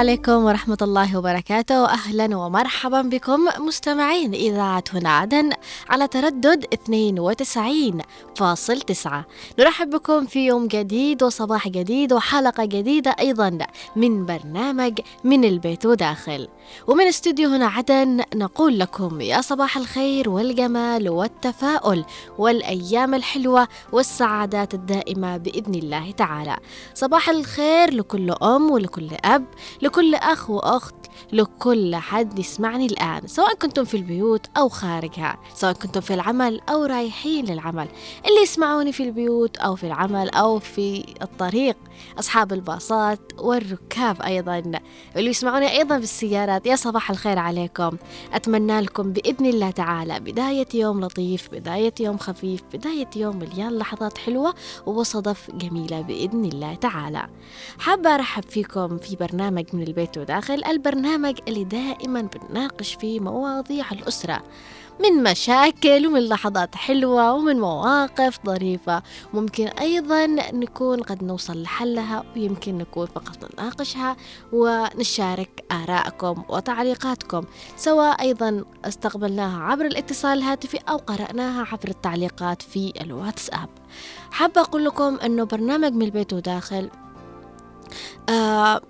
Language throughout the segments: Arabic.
عليكم ورحمة الله وبركاته. أهلا ومرحبا بكم مستمعين إذاعة هنا عدن على تردد 92.9 نرحب بكم في يوم جديد وصباح جديد وحلقة جديدة أيضا من برنامج من البيت وداخل. ومن استوديو هنا عدن نقول لكم يا صباح الخير والجمال والتفاؤل والأيام الحلوة والسعادات الدائمة بإذن الله تعالى. صباح الخير لكل أم ولكل أب لكل أخ وأخت لكل حد يسمعني الآن سواء كنتم في البيوت أو خارجها سواء كنتم في العمل أو رايحين للعمل. اللي يسمعوني في البيوت أو في العمل أو في الطريق أصحاب الباصات والركاب أيضا. اللي يسمعوني أيضا في السيارات يا صباح الخير عليكم. أتمنى لكم بإذن الله تعالى بداية يوم لطيف بداية يوم خفيف بداية يوم مليان لحظات حلوة وصدف جميلة بإذن الله تعالى. حابة أرحب فيكم في برنامج من البيت وداخل البرنامج اللي دائما بنناقش فيه مواضيع الأسرة من مشاكل ومن لحظات حلوة ومن مواقف ظريفة. ممكن أيضا نكون قد نوصل لحلها ويمكن نكون فقط نناقشها ونشارك آراءكم وتعليقاتكم سواء أيضا استقبلناها عبر الاتصال الهاتفي أو قرأناها عبر التعليقات في الواتساب. حابة أقول لكم أنه برنامج من البيت وداخل آه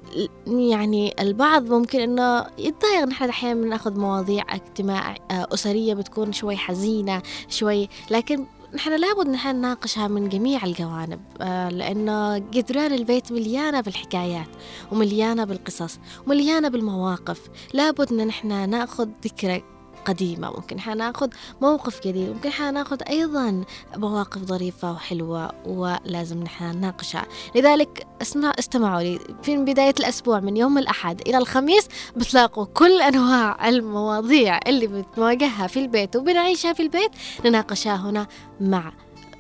يعني البعض ممكن إنه يتضايق. نحن أحيانا ناخذ مواضيع اجتماع آه أسرية بتكون شوي حزينة شوي لكن نحن لابد نحن نناقشها من جميع الجوانب آه لأنه جدران البيت مليانة بالحكايات ومليانة بالقصص ومليانة بالمواقف. لابد أن نحن نأخذ ذكرى قديمة. ممكن حناخذ موقف جديد ممكن حناخذ أيضا مواقف ظريفة وحلوة ولازم نحن نناقشها لذلك اسمع استمعوا لي. في بداية الأسبوع من يوم الأحد إلى الخميس بتلاقوا كل أنواع المواضيع اللي بنواجهها في البيت وبنعيشها في البيت نناقشها هنا مع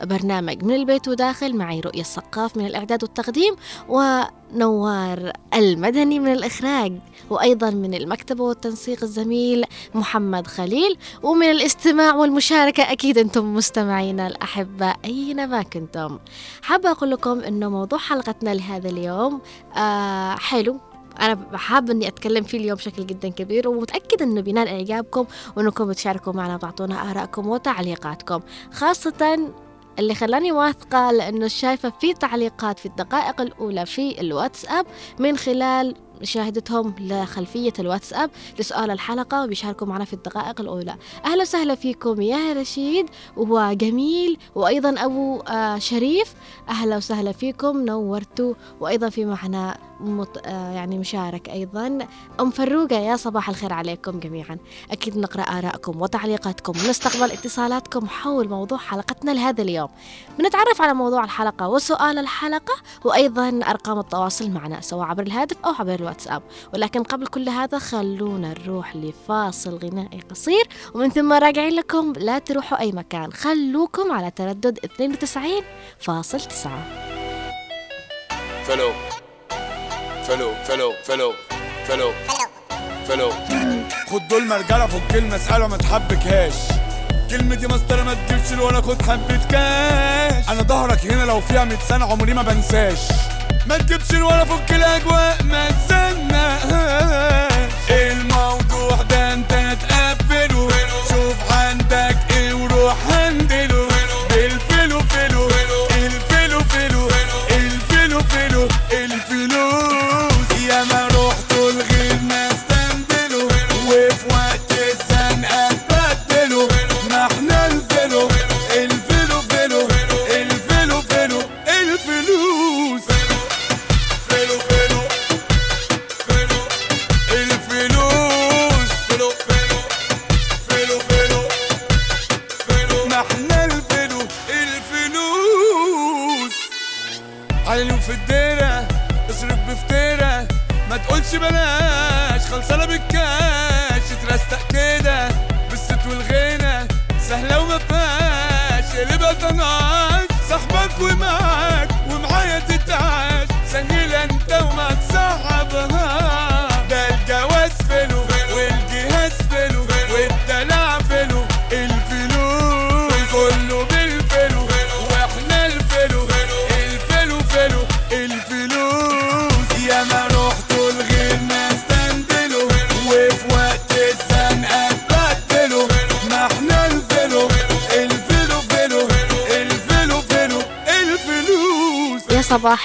برنامج من البيت وداخل معي رؤية السقاف من الإعداد والتقديم ونوار المدني من الإخراج وأيضا من المكتبة والتنسيق الزميل محمد خليل ومن الاستماع والمشاركة أكيد أنتم مستمعينا الأحباء أينما كنتم. حابة أقول لكم أنه موضوع حلقتنا لهذا اليوم آه حلو. أنا حابة إني أتكلم فيه اليوم بشكل جدا كبير ومتأكدة إنه بينال إعجابكم وإنكم تشاركوا معنا وتعطونا آرائكم وتعليقاتكم خاصة اللي خلاني واثقة لأنه شايفة في تعليقات في الدقائق الأولى في الواتساب من خلال مشاهدتهم لخلفية الواتساب لسؤال الحلقة وبيشاركوا معنا في الدقائق الأولى. أهلا وسهلا فيكم يا رشيد وجميل وأيضا أبو آه شريف. أهلا وسهلا فيكم نورتوا. وأيضا في معنا مط... آه يعني مشارك أيضا. أم فروقة يا صباح الخير عليكم جميعا. أكيد نقرأ آرائكم وتعليقاتكم ونستقبل اتصالاتكم حول موضوع حلقتنا لهذا اليوم. بنتعرف على موضوع الحلقة وسؤال الحلقة وأيضا أرقام التواصل معنا سواء عبر الهاتف أو عبر الواتساب. ولكن قبل كل هذا خلونا نروح لفاصل غنائي قصير ومن ثم راجعين لكم. لا تروحوا أي مكان خلوكم على تردد 92.9 فلو. فلو فلو فلو فلو فلو. خد دول مرجلة فك المسألة ما تحبكهاش. كلمتي مسطرة ما تجيبش ولا خد حبة كاش أنا ظهرك هنا لو فيها 100 سنة عمري ما بنساش. ما تجيبش ولا فك الاجواء ما تستناش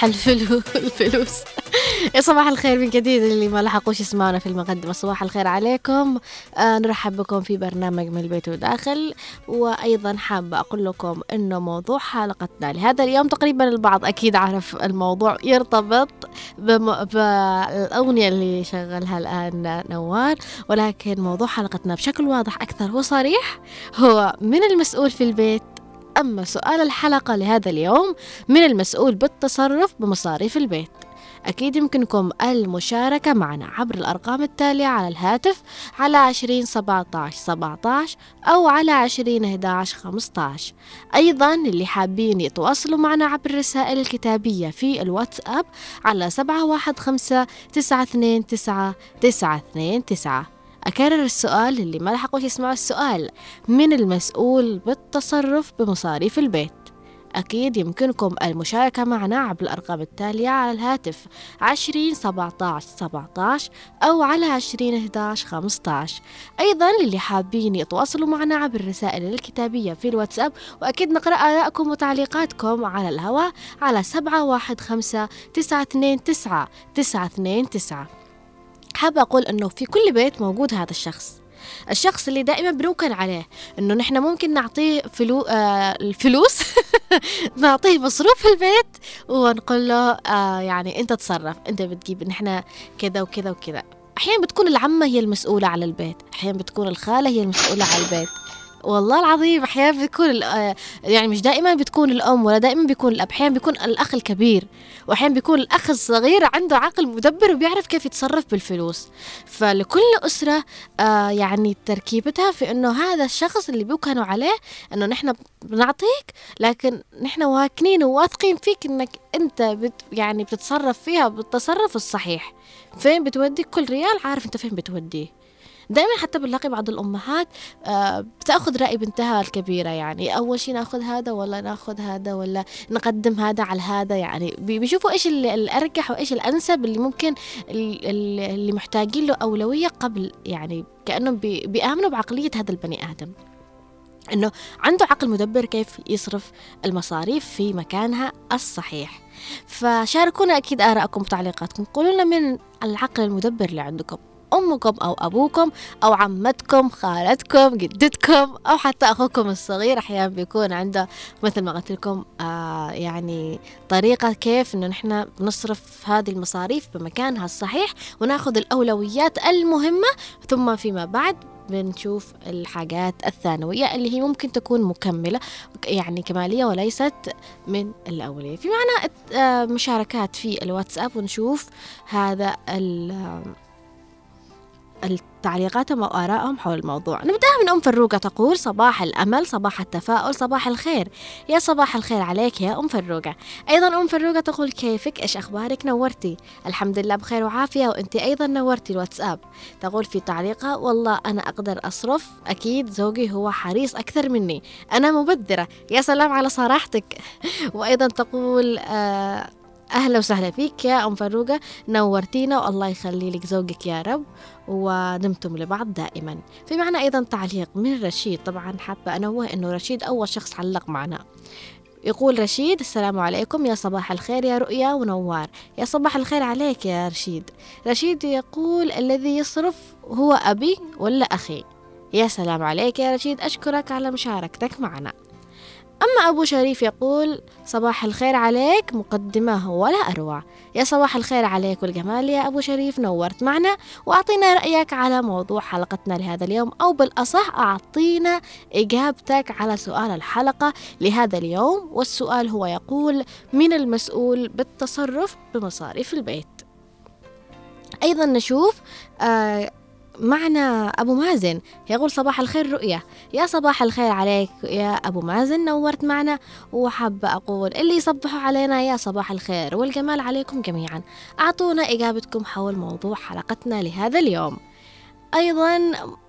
يا صباح الفلو الفلوس. يا صباح الخير من جديد اللي ما لحقوش يسمعونا في المقدمة. صباح الخير عليكم. آه نرحب بكم في برنامج من البيت وداخل. وأيضا حابة أقول لكم أنه موضوع حلقتنا لهذا اليوم تقريبا البعض أكيد عارف الموضوع يرتبط بم... بالأغنية اللي شغلها الآن نوار. ولكن موضوع حلقتنا بشكل واضح أكثر وصريح هو من المسؤول في البيت أما سؤال الحلقة لهذا اليوم من المسؤول بالتصرف بمصاريف البيت. أكيد يمكنكم المشاركة معنا عبر الأرقام التالية على الهاتف على عشرين سبعة عشر أو على عشرين خمسة عشر أيضا اللي حابين يتواصلوا معنا عبر الرسائل الكتابية في الواتساب على سبعة واحد خمسة تسعة اثنين تسعة تسعة اثنين تسعة. أكرر السؤال اللي ما لحقوش يسمعوا السؤال من المسؤول بالتصرف بمصاريف البيت؟ أكيد يمكنكم المشاركة معنا عبر الأرقام التالية على الهاتف عشرين سبعة سبعة أو على عشرين أحد أيضا للي حابين يتواصلوا معنا عبر الرسائل الكتابية في الواتساب وأكيد نقرأ آرائكم وتعليقاتكم على الهواء على سبعة واحد خمسة تسعة اثنين تسعة تسعة اثنين تسعة حابة أقول أنه في كل بيت موجود هذا الشخص. الشخص اللي دائما بنوكل عليه إنه نحن ممكن نعطيه فلو آه الفلوس نعطيه مصروف البيت ونقول له آه يعني أنت تصرف أنت بتجيب نحن كذا وكذا وكذا. أحيانا بتكون العمة هي المسؤولة على البيت أحيانا بتكون الخالة هي المسؤولة على البيت. والله العظيم أحيانا بتكون آه، يعني مش دائما بتكون الأم ولا دائما بيكون الأب أحيانا بيكون الأخ الكبير وأحيانا بيكون الأخ الصغير عنده عقل مدبر وبيعرف كيف يتصرف بالفلوس. فلكل أسرة آه يعني تركيبتها في إنه هذا الشخص اللي بيوكلوا عليه إنه نحن بنعطيك لكن نحن واكنين وواثقين فيك إنك أنت بت يعني بتتصرف فيها بالتصرف الصحيح. فين بتودي؟ كل ريال عارف أنت فين بتوديه. دائما حتى بنلاقي بعض الأمهات آه، بتأخذ رأي بنتها الكبيرة يعني أول شيء ناخذ هذا ولا ناخذ هذا ولا نقدم هذا على هذا يعني. بيشوفوا إيش الأرجح وإيش الأنسب اللي ممكن اللي محتاجين له أولوية قبل يعني كأنهم بيآمنوا بعقلية هذا البني آدم. إنه عنده عقل مدبر كيف يصرف المصاريف في مكانها الصحيح. فشاركونا أكيد آرائكم وتعليقاتكم. قولوا لنا من العقل المدبر اللي عندكم. أمكم أو أبوكم أو عمتكم خالتكم جدتكم أو حتى أخوكم الصغير أحيانا بيكون عنده مثل ما قلت لكم آه يعني طريقة كيف إنه نحن نصرف هذه المصاريف بمكانها الصحيح وناخذ الأولويات المهمة ثم فيما بعد بنشوف الحاجات الثانوية اللي هي ممكن تكون مكملة يعني كمالية وليست من الأولية. في معنا آه، مشاركات في الواتساب ونشوف هذا تعليقاتهم أو آرائهم حول الموضوع. نبدأها من أم فروقة تقول صباح الأمل صباح التفاؤل صباح الخير. يا صباح الخير عليك يا أم فروقة أيضا أم فروقة تقول كيفك؟ إيش أخبارك؟ نورتي. الحمد لله بخير وعافية وأنت أيضا نورتي الواتساب. تقول في تعليقها والله أنا أقدر أصرف أكيد زوجي هو حريص أكثر مني أنا مبذرة. يا سلام على صراحتك. وأيضا تقول آه أهلا وسهلا فيك يا أم فروقة نورتينا والله يخلي لك زوجك يا رب ودمتم لبعض دائما. في معنا أيضا تعليق من رشيد طبعا حابة أنوه أنه رشيد أول شخص علق معنا. يقول رشيد السلام عليكم يا صباح الخير يا رؤيا ونوار. يا صباح الخير عليك يا رشيد. رشيد يقول الذي يصرف هو أبي ولا أخي؟ يا سلام عليك يا رشيد أشكرك على مشاركتك معنا. أما أبو شريف يقول صباح الخير عليك مقدمة ولا أروع. يا صباح الخير عليك والجمال يا أبو شريف نورت معنا وأعطينا رأيك على موضوع حلقتنا لهذا اليوم أو بالأصح أعطينا إجابتك على سؤال الحلقة لهذا اليوم. والسؤال هو يقول من المسؤول بالتصرف بمصاريف البيت؟ أيضا نشوف آه معنا أبو مازن. يقول صباح الخير رؤية. يا صباح الخير عليك يا أبو مازن نورت معنا. وحابة أقول اللي يصبحوا علينا يا صباح الخير والجمال عليكم جميعا. أعطونا إجابتكم حول موضوع حلقتنا لهذا اليوم. أيضا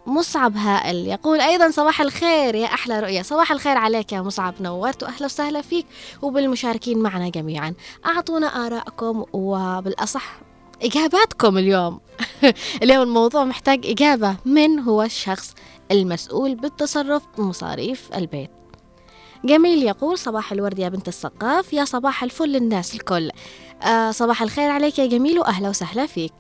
مصعب هائل يقول أيضا صباح الخير يا أحلى رؤية. صباح الخير عليك يا مصعب نورت وأهلا وسهلا فيك وبالمشاركين معنا جميعا. أعطونا آراءكم وبالأصح إجاباتكم اليوم. اليوم الموضوع محتاج إجابة. من هو الشخص المسؤول بالتصرف بمصاريف البيت؟ جميل يقول صباح الورد يا بنت السقاف يا صباح الفل للناس الكل. آه صباح الخير عليك يا جميل وأهلا وسهلا فيك.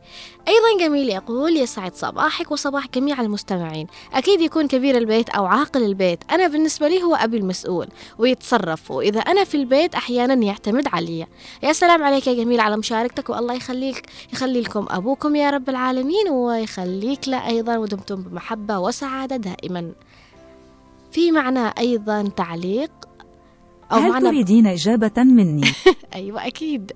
أيضا جميل يقول يسعد صباحك وصباح جميع المستمعين. أكيد يكون كبير البيت أو عاقل البيت. أنا بالنسبة لي هو أبي المسؤول ويتصرف وإذا أنا في البيت أحيانا يعتمد علي. يا سلام عليك يا جميل على مشاركتك والله يخليك يخلي لكم أبوكم يا رب العالمين ويخليك له أيضا ودمتم بمحبة وسعادة دائما. في معنى أيضا تعليق أو هل تريدين إجابة مني؟ أيوة أكيد.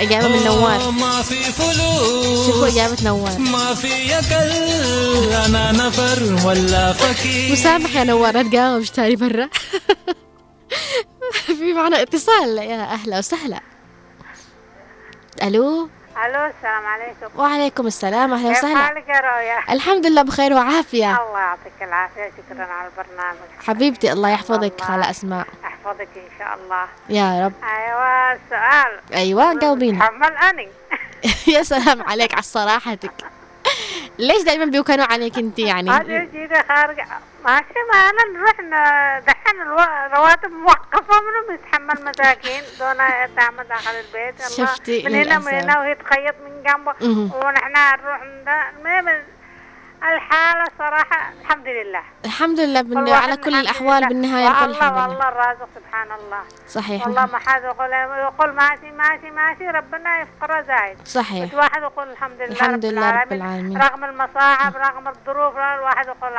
إجابة من نوار. ما في فلوس. شوفوا إجابة نوار. ما في يكل أنا نفر ولا فكير مسامح يا نوار تقاوم تاني برا. في معنا اتصال يا أهلا وسهلا. ألو؟ ألو السلام عليكم. وعليكم السلام أهلا وسهلا. كيف حالك يا رؤيا الحمد لله بخير وعافية. الله يعطيك العافية شكرا على البرنامج. حبيبتي الله يحفظك خالة أسماء. يحفظك إن شاء الله. يا رب. أيوه السؤال. أيوه جاوبيني. حمل أني. يا سلام عليك على صراحتك. ليش دائما بيوكلوا عليك أنت يعني؟ هذه جيدة خارجة ماشي ما أنا نروح دحين الرواتب موقفة منهم يتحمل مساكين دون تعمل داخل البيت شفتي؟ من هنا من هنا وهي تخيط من جنبه. ونحن نروح الحالة صراحة الحمد لله. الحمد لله بن... على كل الأحوال بالنهاية نقول الحمد لله. والله الرازق سبحان الله. صحيح. والله ما حد يقول يقول ماشي ماشي ماشي ربنا يفقر زايد. صحيح. بس واحد يقول الحمد لله الحمد رب لله رب العالمين. رغم المصاعب رغم الظروف الواحد يقول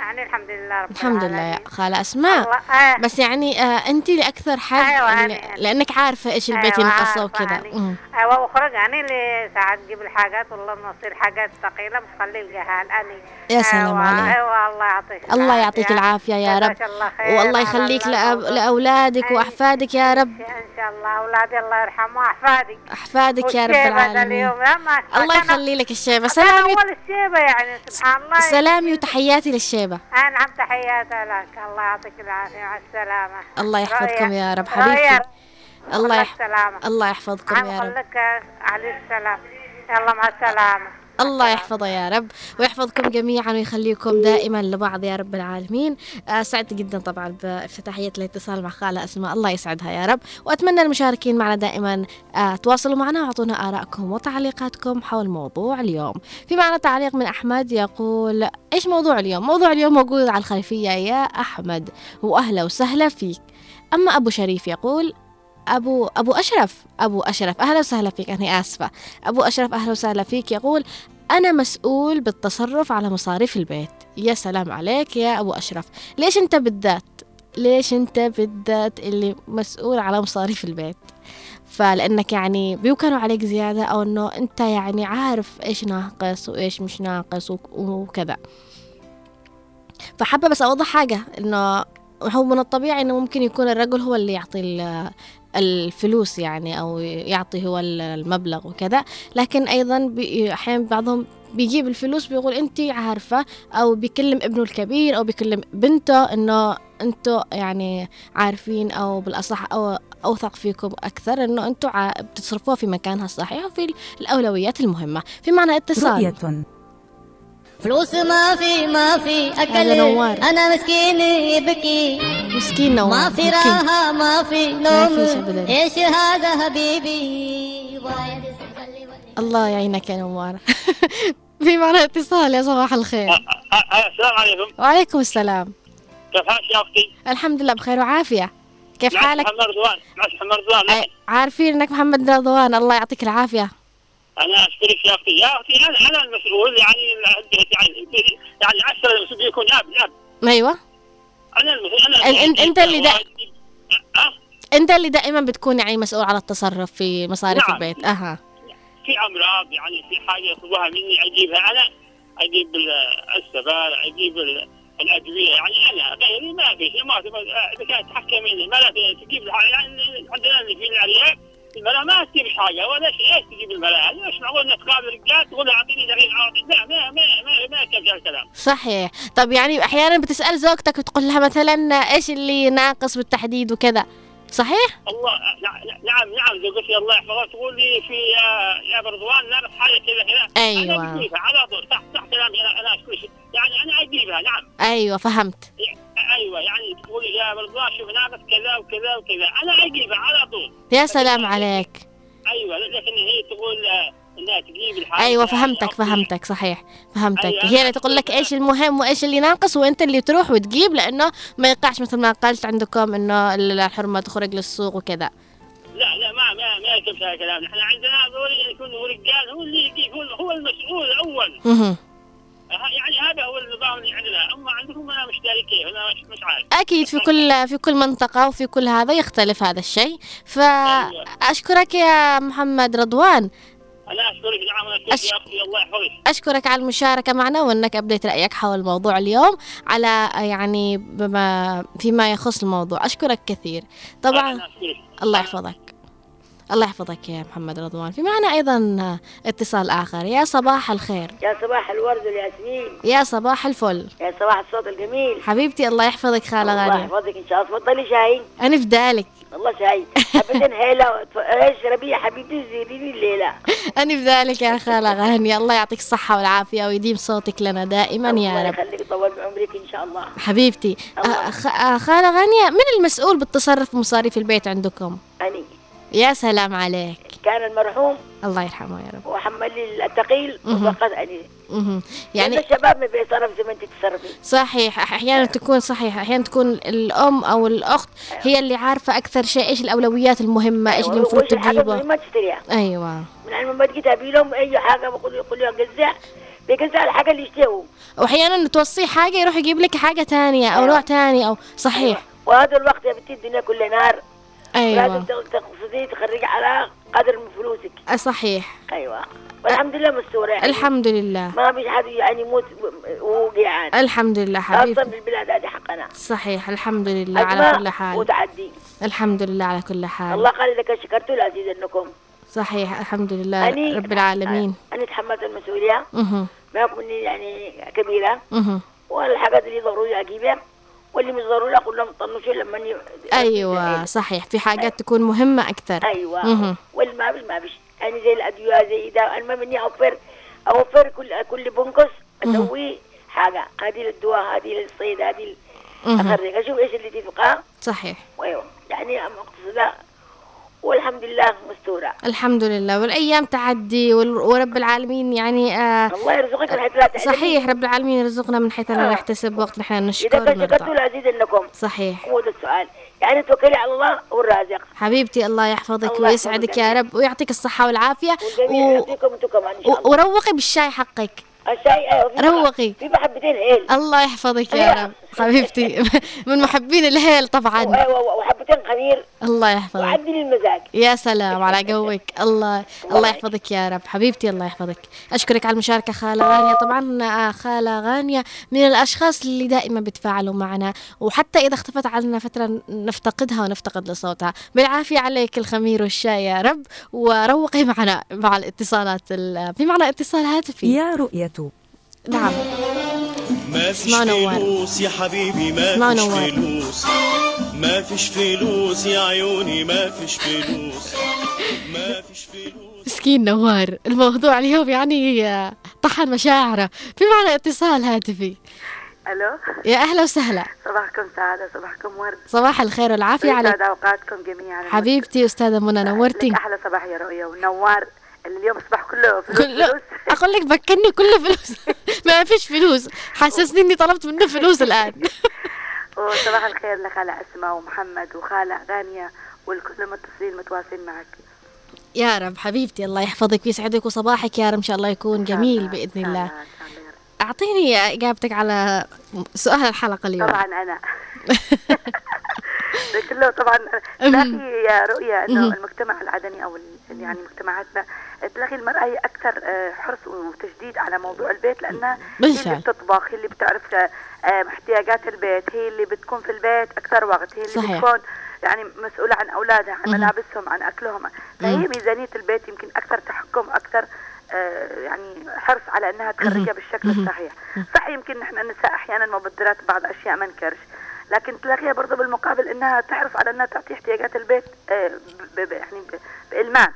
يعني الحمد لله رب الحمد لله يا خالة أسماء. آه. بس يعني آه أنت لأكثر حد أيوة يعني لأنك عارفة إيش البيت أيوة ينقص وكذا يعني. أيوة وخرج يعني اللي ساعات تجيب الحاجات والله نصير حاجات ثقيلة مش خلي الجهال أني يا سلام أيوة عليك. أيوة الله يعطيك الله يعطيك العافية يا رب. والله يخليك لأب... لأولادك وأحفادك يا رب. إن شاء الله. أولادي الله يرحمه أحفادك أحفادك يا رب العالمين. الله يخلي لك الشيبة. سلامي أول الشيبة يعني سبحان الله. سلامي وتحياتي للشيبة. نعم تحياتي لك. الله يعطيك العافية. مع السلامة. الله يحفظكم يا رب. حبيبتي. الله يح... الله يحفظكم يا رب. لك عليه السلام. يلا مع السلامة. الله يحفظه يا رب ويحفظكم جميعا ويخليكم دائما لبعض يا رب العالمين. آه، سعدت جدا طبعا بافتتاحية الاتصال مع خالة أسماء. الله يسعدها يا رب. وأتمنى المشاركين معنا دائما آه، تواصلوا معنا وأعطونا آرائكم وتعليقاتكم حول موضوع اليوم. في معنا تعليق من أحمد يقول إيش موضوع اليوم؟ موضوع اليوم موجود على الخلفية يا أحمد وأهلا وسهلا فيك. أما أبو شريف يقول أبو أبو أشرف أبو أشرف. أهلا وسهلا فيك أنا آسفة. أبو أشرف أهلا وسهلا فيك. يقول أنا مسؤول بالتصرف على مصاريف البيت. يا سلام عليك يا أبو أشرف. ليش أنت بالذات؟ ليش أنت بالذات اللي مسؤول على مصاريف البيت؟ فلأنك يعني بيوكلوا عليك زيادة أو أنه أنت يعني عارف إيش ناقص وإيش مش ناقص وكذا. فحابة بس أوضح حاجة إنه هو من الطبيعي إنه ممكن يكون الرجل هو اللي يعطي الفلوس يعني أو يعطي هو المبلغ وكذا. لكن أيضا أحيانا بعضهم بيجيب الفلوس بيقول أنت عارفة أو بيكلم ابنه الكبير أو بيكلم بنته إنه أنتوا يعني عارفين أو بالأصح أو أوثق فيكم أكثر إنه أنتوا بتصرفوها في مكانها الصحيح وفي الأولويات المهمة. في معنى اتصال. رؤية. فلوس ما في ما في أكل نوار. أنا مسكين يبكي. مسكين نوار ما في راحة ما في نوم فيش أبداً. إيش هذا حبيبي؟ الله يعينك يا نوار. في معنا اتصال يا صباح الخير. السلام عليكم. وعليكم السلام. كيف حالك يا أختي؟ الحمد لله بخير وعافية. كيف معك حالك؟ محمد رضوان. معك محمد رضوان. عارفين إنك محمد رضوان. الله يعطيك العافية. أنا اشكرك يا أختي يا أختي أنا أنا المسؤول يعني يعني يعني عشرة المسؤول يكون. اب اب أيوه. أنا المسؤول أنا انت أنت اللي دا... أه؟ أنت اللي دائما بتكون يعني مسؤول على التصرف في مصاريف نعم. البيت. أها. في أمراض يعني في حاجة يطلبوها مني أجيبها أنا. أجيب السبال أجيب الأدوية. يعني أنا غيري ما في شيء ما إذا كانت تحكميني ما لا تجيب يعني عندنا اللي في الارياف المرأة ما تجيب حاجة. ولا إيش تجيب المرأة؟ ليش معقول إنك تقابل رجال تقول أعطيني دقيق اعطيني لا ما ما ما ما يكفي الكلام صحيح. طب يعني أحيانا بتسأل زوجتك وتقول لها مثلا إيش اللي ناقص بالتحديد وكذا. صحيح؟ الله نعم نعم زوجتي الله يحفظها. تقول لي في يا برضوان ناقص حاجة كذا كذا. أيوه. أنا بجيبها على طول. صح صح كلامي. أنا أنا كل شيء يعني أنا أجيبها نعم. أيوه فهمت. أيوه يعني تقول يا شوف ناقص كذا وكذا وكذا. أنا اجيبها على طول. يا سلام عليك. أيوه لكن هي تقول آه، إنها تجيب الحاجة أيوه فهمتك فهمتك صحيح. فهمتك. أيوة، هي اللي تقول لك إيش المهم وإيش اللي ناقص وأنت اللي تروح وتجيب لأنه ما يقعش مثل ما قلت عندكم إنه الحرمة تخرج للسوق وكذا. لا لا ما ما ما يكتب هذا الكلام. إحنا عندنا ضروري يكون هو رجال هو اللي يجيب هو المسؤول الأول. يعني هذا هو النظام اللي عندنا. أما عندكم أنا مش داري كيف؟ أنا مش, مش عارف. أكيد في كل في كل منطقة وفي كل هذا يختلف هذا الشيء. فأشكرك يا محمد رضوان. أنا أشكرك نعم أختي الله يحفظك. أشكرك على المشاركة معنا وأنك أبديت رأيك حول الموضوع اليوم على يعني بما فيما يخص الموضوع. أشكرك كثير. طبعا أنا أشكرك. الله يحفظك. الله يحفظك يا محمد رضوان. في معنا أيضا اتصال آخر. يا صباح الخير. يا صباح الورد والياسمين. يا صباح الفل. يا صباح الصوت الجميل. حبيبتي الله يحفظك خالة الله غالية. يحفظك إن شاء الله. تفضلي شاي أنا في دالك. الله شاي ابدا هيلا اشربي يا حبيبتي زيريني الليلة. أنا في ذلك يا خالة غانية. الله يعطيك الصحة والعافية ويديم صوتك لنا دائما يا الله رب. يخليك يطول بعمرك إن شاء الله. حبيبتي آه، آه، خالة غانية من المسؤول بالتصرف بمصاريف البيت عندكم؟ يا سلام عليك. كان المرحوم. الله يرحمه يا رب. وحمل لي الثقيل مهم. وفقد أني. مهم. يعني الشباب ما بيتصرف زي ما أنت تتصرفي صحيح أحيانا تكون صحيح أحيانا تكون الأم أو الأخت هي اللي عارفة أكثر شيء إيش الأولويات المهمة إيش اللي المفروض وإيش الحاجة تجيبه ما تشتريها. أيوه. من علم ما تجي تبي لهم أي حاجة بقول يقول لهم جزع بيجزع الحاجة اللي يشتهوا وأحيانا توصيه حاجة يروح يجيب لك حاجة تانية أو نوع تاني أو صحيح. وهذا الوقت يا بنتي الدنيا كلها نار. أيوه. لازم تقصدي تخرجي على قدر من فلوسك. آه، صحيح. أيوه. والحمد لله مستورة يعني. الحمد لله. ما فيش حد يعني يموت وهو جيعان الحمد لله خاصة حبيبتي في البلاد هذه حقنا. صحيح الحمد لله على كل حال. وتعدي الحمد لله على كل حال. الله قال إذا شكرتوا لأزيدنكم صحيح الحمد لله أني- رب العالمين. أنا تحملت المسؤولية. أها. ما أكون يعني كبيرة. أها. والحاجات اللي ضروري أجيبها. واللي مش ضروري أقول لهم طنشوا لما ي- أيوه صحيح. في حاجات تكون مهمة أكثر. مهم. واللي ما فيش ما فيش يعني زي الأدوية زي ده. أنا ما مني أوفر أوفر كل كل بنقص أسوي حاجة. هذه للدواء هذه للصيد هذه مهم. أخرج. أشوف إيش اللي تفقها صحيح. وأيوة. يعني مقتصدة والحمد لله مستورة. الحمد لله. والأيام تعدي ورب العالمين يعني آه الله يرزقك من حيث لا تعلمي. صحيح رب العالمين يرزقنا من حيث لا آه. نحتسب وقت نحن إذا نشكر كان شكرتوا لأزيدنكم صحيح. هو ده السؤال. يعني توكلي على الله هو الرازق حبيبتي الله يحفظك الله ويسعدك. يا رب ويعطيك الصحة والعافية. و... و... وروقي بالشاي حقك. روقي. في حبتين هيل الله يحفظك يا أيوة. رب. حبيبتي من محبين الهيل طبعا. وحبتين خمير. الله يحفظك. وعدل المزاج يا سلام على جوك الله الله يحفظك يا رب. حبيبتي الله يحفظك. أشكرك على المشاركة خالة غانية. طبعا آه، خالة غانية من الأشخاص اللي دائما بيتفاعلوا معنا. وحتى إذا اختفت عنا فترة نفتقدها ونفتقد لصوتها. بالعافية عليك الخمير والشاي يا رب. وروقي معنا مع الاتصالات ال- في معنا اتصال هاتفي. يا رؤية نعم. ما فيش. فلوس يا حبيبي ما فيش. فلوس. ما فيش فلوس يا عيوني ما فيش فلوس. ما فيش فلوس. مسكين نوار. الموضوع اليوم يعني طحن مشاعره. في معنا اتصال هاتفي. ألو؟ يا أهلا وسهلا. صباحكم سعادة صباحكم ورد. صباح الخير والعافية عليك يسعد أوقاتكم جميعا. حبيبتي أستاذة منى نورتي. أحلى صباح يا رؤيا ونوار. اليوم اصبح كله فلوس كله. فلوس. أقول لك بكني كله فلوس. ما فيش فلوس. حسسني إني طلبت منه فلوس الآن. وصباح الخير لخالة أسماء ومحمد وخالة غانية والكل المتصلين متواصلين معك. يا رب حبيبتي الله يحفظك ويسعدك وصباحك يا رب إن شاء الله يكون جميل بإذن الله. أعطيني إجابتك على سؤال الحلقة اليوم. طبعا أنا. ده كله طبعا تلاقي يا رؤيا إنه مهم. المجتمع العدني أو يعني مجتمعاتنا تلاقي المرأة هي أكثر آه، حرص وتشديد على موضوع البيت لانها هي اللي. بتطبخ هي اللي بتعرف آه، احتياجات البيت هي اللي بتكون في البيت أكثر وقت هي اللي صحيح. بتكون يعني مسؤولة عن أولادها عن مهم. ملابسهم عن أكلهم فهي. ميزانية البيت يمكن أكثر تحكم أكثر آه، يعني حرص على أنها مهم. تخرجها بالشكل. الصحيح صح يمكن نحن النساء أحيانا مبذرات بعض أشياء ما نكرش لكن تلاقيها برضه بالمقابل إنها تحرص على إنها تعطي احتياجات البيت آه، يعني ب- بالمال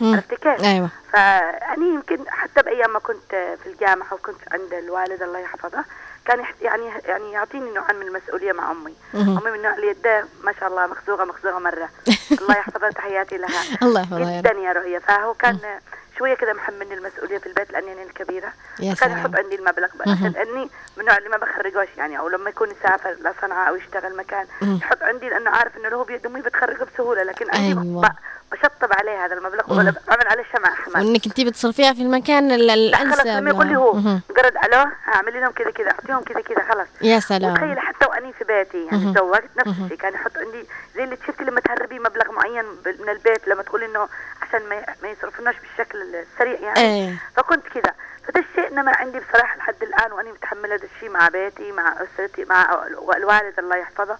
مم. عرفت كيف؟ أيوة. فأني يمكن حتى بأيام ما كنت في الجامعة وكنت عند الوالد الله يحفظه كان يعني يعني يعطيني نوعا من المسؤولية مع أمي. مهم. أمي من النوع اللي ما شاء الله مخزوقه مخزوقه مرة. الله يحفظها تحياتي لها. الله يحفظها جدا يا رؤيا فهو كان شوية كده محملني المسؤولية في البيت لأني أنا الكبيرة كان. يحط عندي المبلغ بقى. لاني من النوع اللي ما بخرجوش يعني أو لما يكون يسافر لصنعاء أو يشتغل مكان. يحط عندي لأنه عارف إنه له بيد أمي بتخرجه بسهولة لكن عندي أيوة. بشطب عليه هذا المبلغ. ولا بعمل عليه شمع حمام وإنك انت بتصرفيها في المكان ال- لا خلاص الأنسب لما يقول لي لها. هو. مجرد ألو اعملي لهم كذا كذا أعطيهم كذا كذا خلاص يا سلام وتخيل حتى وأني في بيتي يعني. سوقت نفس. الشيء كان يحط عندي زي اللي شفتي لما تهربي مبلغ معين من البيت لما تقولي إنه عشان ما ما يصرفوناش بالشكل السريع يعني. إيه. فكنت كذا فده الشيء إنما عندي بصراحة لحد الآن وأني متحملة هذا الشيء مع بيتي مع أسرتي مع الوالد الله يحفظه.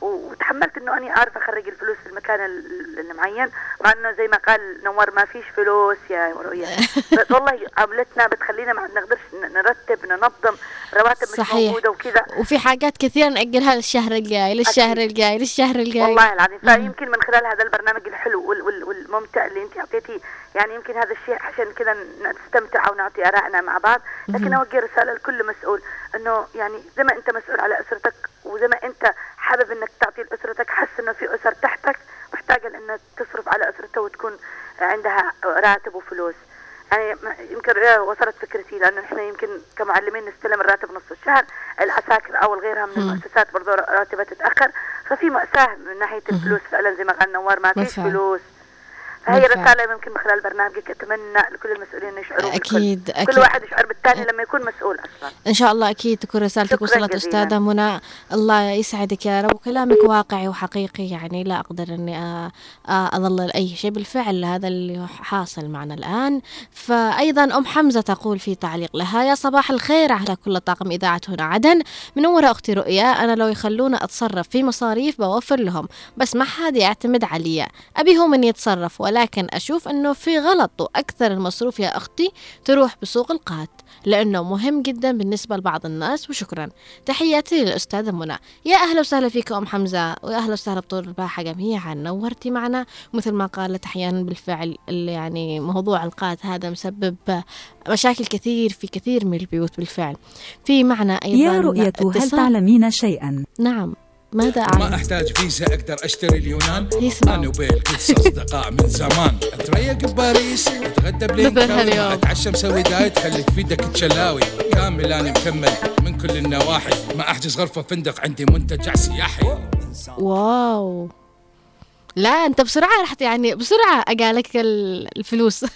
وتحملت إنه أني أعرف أخرج الفلوس في المكان ال- المعين. مع إنه زي ما قال نوار ما فيش فلوس يا رؤيا والله عملتنا بتخلينا ما نقدرش نرتب ننظم رواتب مش صحيح. موجودة وكذا وفي حاجات كثيرة نأجلها للشهر الجاي للشهر الجاي للشهر الجاي والله العظيم. فيمكن من خلال هذا البرنامج الحلو وال وال والممتع اللي أنت أعطيتيه يعني يمكن هذا الشيء عشان كذا نستمتع ونعطي آرائنا مع بعض لكن. أوجه رسالة لكل مسؤول إنه يعني زي ما أنت مسؤول على أسرتك وزي ما أنت حابب إنك تعطي لأسرتك حس إنه في أسر تحتك محتاجه انك تصرف على أسرتها وتكون عندها راتب وفلوس يعني يمكن وصلت فكرتي لأنه إحنا يمكن كمعلمين نستلم الراتب نص الشهر العساكر أو غيرها من. المؤسسات برضو راتبها تتأخر ففي مأساة من ناحية الفلوس فعلا زي ما قال نوار ما فيش. فلوس فهي بالفعل. رسالة يمكن من خلال برنامجك أتمنى لكل المسؤولين يشعروا بالكل. أكيد كل أكيد. واحد يشعر بالثاني لما يكون مسؤول أصلا. إن شاء الله أكيد تكون رسالتك وصلت جزيلاً. أستاذة منى. الله يسعدك يا رب. وكلامك واقعي وحقيقي يعني لا أقدر أني أظلل أي شيء. بالفعل هذا اللي حاصل معنا الآن. فأيضا أم حمزة تقول في تعليق لها يا صباح الخير على كل طاقم إذاعة هنا عدن. منورة أختي رؤيا أنا لو يخلونا أتصرف في مصاريف بوفر لهم. بس ما حد يعتمد علي. أبي هم من يتصرف ولكن أشوف أنه في غلط وأكثر المصروف يا أختي تروح بسوق القات لأنه مهم جدا بالنسبة لبعض الناس وشكرا. تحياتي للأستاذة منى. يا أهلا وسهلا فيك أم حمزة ويا أهلا وسهلا بطول الباحة جميعا نورتي معنا. مثل ما قالت أحيانا بالفعل اللي يعني موضوع القات هذا مسبب مشاكل كثير في كثير من البيوت بالفعل. في معنا أيضا يا رؤية هل. تعلمين شيئا؟ نعم. ماذا ما أعلم؟ أحتاج فيزا أقدر أشتري اليونان. يسمع. أنا وبيل قدس اصدقاء من زمان. أتريق بباريس أتغدى مثل بلينكاوي. اتعشى مسوي دايت خليك في إيدك تشلاوي. كامل أنا مكمل من كل النواحي. ما أحجز غرفة فندق عندي منتجع سياحي. واو. لا أنت بسرعة رحت يعني بسرعة أقالك ال- الفلوس.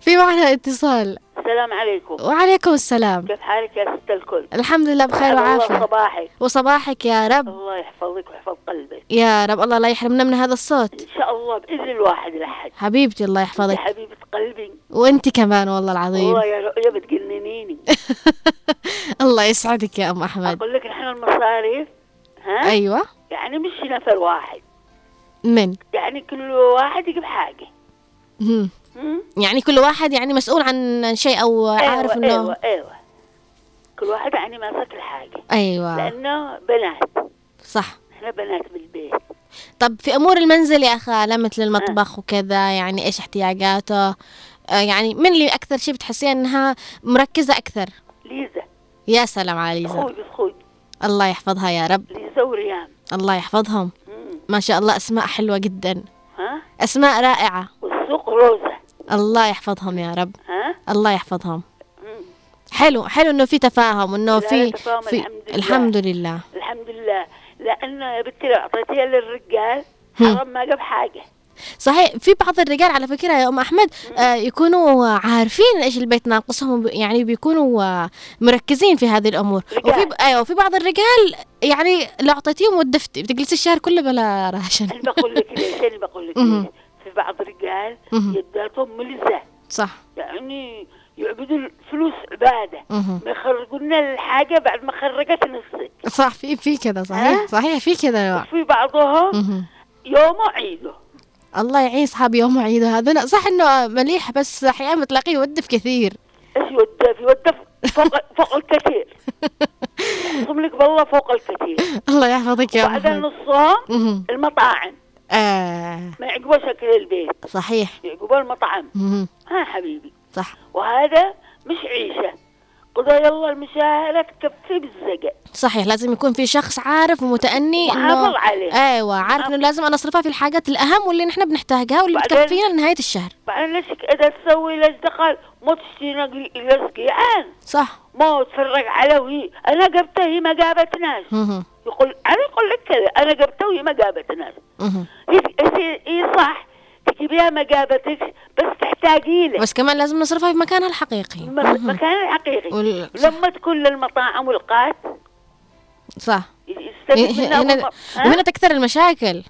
في معنا اتصال. السلام عليكم. وعليكم السلام. كيف حالك يا ست الكل؟ الحمد لله بخير وعافية. صباحك. وصباحك يا رب. الله يحفظك ويحفظ قلبك. يا رب الله لا يحرمنا من هذا الصوت. إن شاء الله بإذن الواحد لحد حبيبتي الله يحفظك. حبيبة قلبي. وأنت كمان والله العظيم. والله يا رؤيا بتجننيني. الله يسعدك يا أم أحمد. أقول لك نحن المصاريف ها؟ أيوه. يعني مش نفر واحد. من؟ يعني كل واحد يجيب حاجة؟ يعني كل واحد يعني مسؤول عن شيء أو عارف أيوه إنه أيوه أيوه. كل واحد يعني ماسك الحاجة أيوه. لأنه بنات. صح. إحنا بنات بالبيت. طب في أمور المنزل يا خالة مثل المطبخ وكذا يعني إيش احتياجاته؟ آه يعني من اللي أكثر شيء بتحسين إنها مركزة أكثر؟ ليزا. يا سلام على ليزا. خوي خوي الله يحفظها يا رب. ليزا وريان. الله يحفظهم. مم. ما شاء الله أسماء حلوة جدا. ها؟ أسماء رائعة. والسوق روزة. الله يحفظهم يا رب. ها؟ الله يحفظهم. حلو حلو إنه في تفاهم انه في تفاهم في الحمد لله. الحمد لله. الحمد لله. لأنه يا بنتي لو أعطيتيها للرجال. حرام ما جاب حاجة. صحيح في بعض الرجال على فكرة يا أم أحمد آه يكونوا عارفين إيش البيت ناقصهم يعني بيكونوا آه مركزين في هذه الأمور. رجال. وفي ب... أيوة وفي بعض الرجال يعني لو أعطيتيهم ودفتي بتجلسي الشهر كله بلا راشن أنا بقول لك ليش أنا بقول لك في بعض الرجال. يداتهم ملزه صح. يعني يعبدوا الفلوس عبادة. مهم. ما يخرجوا لنا الحاجة بعد ما خرجت نصك صح في في كذا صحيح. ها؟ صحيح في كذا وفي بعضهم. يومه عيده. الله يعين أصحاب يوم عيد هذا صح إنه مليح بس أحيانا بتلاقيه يودف كثير. إيش يودف؟ يودف فوق فوق الكثير. اقسم لك بالله فوق الكثير. الله يحفظك يا وبعدين نصهم. المطاعم. آه. ما يعقبوا شكل البيت. صحيح. يعقبوا المطعم. ها حبيبي. صح. وهذا مش عيشة. قضايا الله المشاهدة تكفي بالزقة صحيح. لازم يكون في شخص عارف ومتأني محافظ عليه. أيوه عارف إنه لازم أنا اصرفها في الحاجات الأهم واللي نحن بنحتاجها واللي بتكفينا لنهاية الشهر. بعدين ليش كده تسوي ليش دخل مو تشتري نقلي الاسقيان صح. ما تفرج على وهي. أنا جبتها هي ما جابت ناس. مهم. يقول أنا أقول لك كذا. أنا جبتها وهي ما جابت ناس. مهم. هي هي صح. تجيبيها ما جابتك بس تحتاجي له بس كمان لازم نصرفها في مكانها الحقيقي. م- مكان الحقيقي. وال- لما تكون للمطاعم والقات. صح. هنا ها؟ وهنا تكثر المشاكل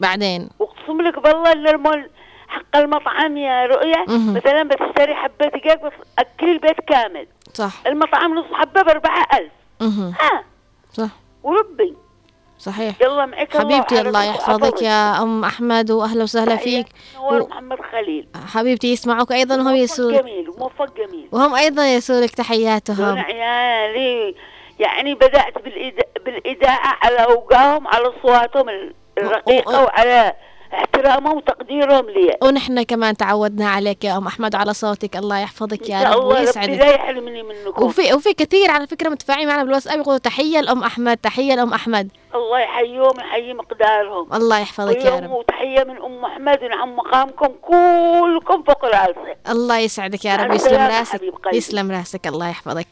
بعدين. أقسم لك بالله إن المول حق المطعم يا رؤيا. مثلا بتشتري حبة دقيق بس أكل البيت كامل. صح. المطعم نص حبة بأربعة ألف مهم. ها. صح. وربي. صحيح. يلا معك الله حبيبتي الله وحرمك يحفظك. يا أم أحمد وأهلا وسهلا فيك. نور و- محمد خليل. حبيبتي يسمعوك أيضا وهم موفق يسولك. جميل وموفق جميل. وهم أيضا يسولك تحياتهم. عيالي. يعني بدأت بالإذا... بالإذاعة على أوقاهم على أصواتهم ال- الرقيقة وعلى احترامهم وتقديرهم لي. ونحن كمان تعودنا عليك يا أم أحمد على صوتك. الله يحفظك يا رب الله لا ويسعدك يحرمني منكم. وفي وفي كثير على فكرة متفاعلين معنا بالواتساب. يقولوا تحية لأم أحمد تحية لأم أحمد. الله يحييهم ويحيي مقدارهم. الله يحفظك يا ويوم رب وتحية من أم محمد ونعم مقامكم كلكم فوق راسي الله يسعدك يا رب. يسلم راسك. يسلم راسك. الله يحفظك.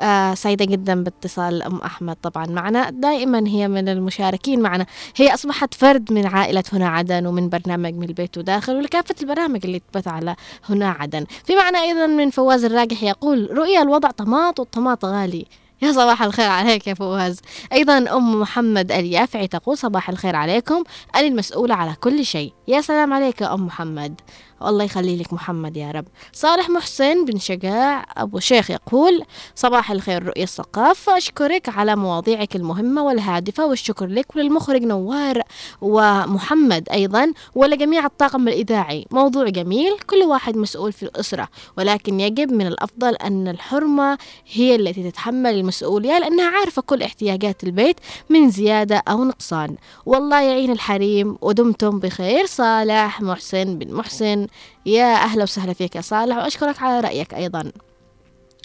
آه سعيدة جدا باتصال أم أحمد. طبعا معنا. دائما هي من المشاركين معنا. هي أصبحت فرد من عائلة هنا عدن ومن برنامج من البيت وداخل ولكافة البرامج اللي تبث على هنا عدن. في معنا أيضا من فواز الراجح يقول رؤيا الوضع طماط والطماط غالي. يا صباح الخير عليك يا فواز أيضا أم محمد اليافعي تقول صباح الخير عليكم. أنا المسؤولة على كل شيء. يا سلام عليك يا أم محمد. والله يخلي لك محمد يا رب. صالح محسن بن شجاع أبو شيخ يقول صباح الخير رؤية الثقافة أشكرك على مواضيعك المهمة والهادفة والشكر لك وللمخرج نوار ومحمد أيضا ولجميع الطاقم الإذاعي. موضوع جميل كل واحد مسؤول في الأسرة ولكن يجب من الأفضل أن الحرمة هي التي تتحمل المسؤولية لأنها عارفة كل احتياجات البيت من زيادة أو نقصان. والله يعين الحريم ودمتم بخير. صالح محسن بن محسن. يا أهلا وسهلا فيك يا صالح وأشكرك على رأيك أيضا.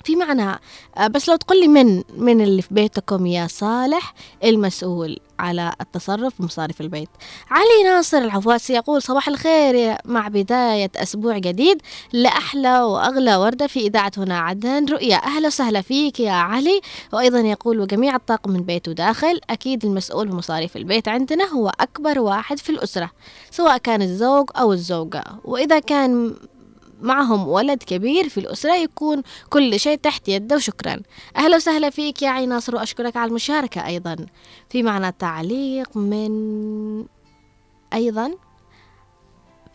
في معنى آه، بس لو تقول لي من من اللي في بيتكم يا صالح المسؤول على التصرف بمصاريف البيت. علي ناصر العواسي يقول صباح الخير مع بداية أسبوع جديد لأحلى وأغلى وردة في إذاعة هنا عدن. رؤيا أهلا وسهلا فيك يا علي. وأيضا يقول وجميع الطاقم من بيت وداخل أكيد المسؤول بمصاريف البيت عندنا هو أكبر واحد في الأسرة سواء كان الزوج أو الزوجة. وإذا كان معهم ولد كبير في الأسرة يكون كل شيء تحت يده وشكرا. أهلا وسهلا فيك يا عي ناصر وأشكرك على المشاركة أيضا. في معنا تعليق من أيضا؟